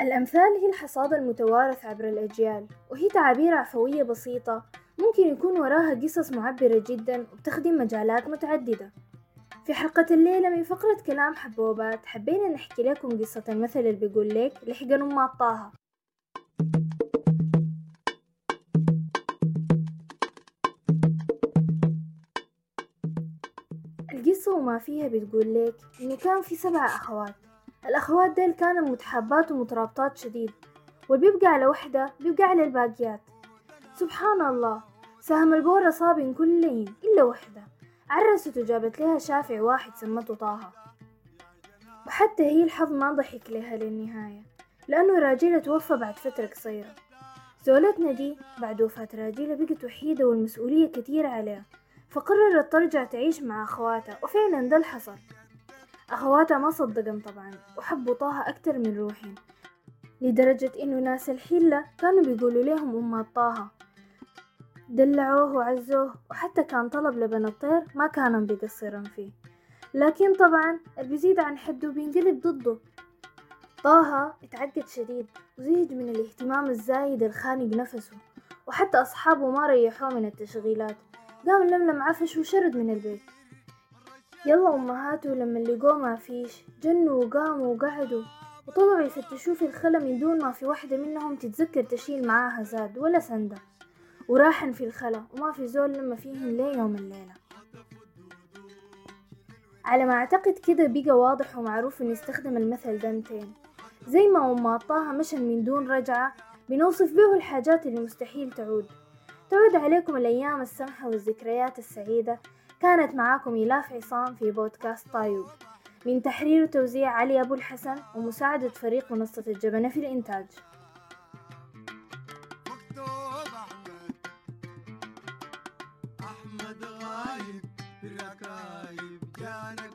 الأمثال هي الحصاد المتوارث عبر الأجيال وهي تعابير عفوية بسيطة ممكن يكون وراها قصص معبرة جدا وبتخدم مجالات متعددة. في حلقة الليلة من فقرة كلام حبوبات حبينا نحكي لكم قصة المثل اللي بيقول لك لحقن أم طه. القصة وما فيها بتقول لك إنه كان في سبع أخوات. الأخوات ديل كانوا متحابات ومترابطات شديد والبيبقى على وحدة بيبقى على الباقيات. سبحان الله سهم البورة صابن كلين إلا وحدة. عرست وجابت لها شافع واحد سمته طه. وحتى هي الحظ ما ضحك لها للنهاية لأنه راجلها توفى بعد فترة قصيرة. زولتنا دي بعد وفاة راجلها بقت وحيدة والمسؤولية كتير عليها فقررت ترجع تعيش مع أخواتها وفعلا ده الحصل أخواتها ما صدقن طبعا وحبوا طه أكتر من روحهم لدرجة إنه ناس الحلة كانوا بيقولوا لهم أمات طه. دلعوه وعزوه وحتى كان طلب لبن الطير ما كانوا بيقصرن فيه. لكن طبعا اللي بيزيد عن حده بينقلب ضده. طه اتعقد شديد وزهج من الاهتمام الزايد الخانق نفسه وحتى أصحابه ما ريحوه من التشغيلات. قام لملم عفش وشرد من البيت. يلا أمهاته لما لقوه ما فيش. جنوا وقاموا وقعدوا. وطلعوا يفتشوه في الخلا من دون ما في واحدة منهم تتذكر تشيل معاها زاد ولا سندة. وراحن في الخلا وما في زول لما فيهم ليه يوم الليلة. على ما أعتقد كده بقى واضح ومعروف إن يستخدم المثل دنتين زي ما أم طه مشن من دون رجعة بنوصف به الحاجات اللي مستحيل تعود. تعود عليكم الأيام السمحة والذكريات السعيدة. كانت معاكم إلاف عصام في بودكاست طايوب. من تحرير وتوزيع علي أبو الحسن ومساعدة فريق منصة الجبنة في الإنتاج. أحمد غايب جانا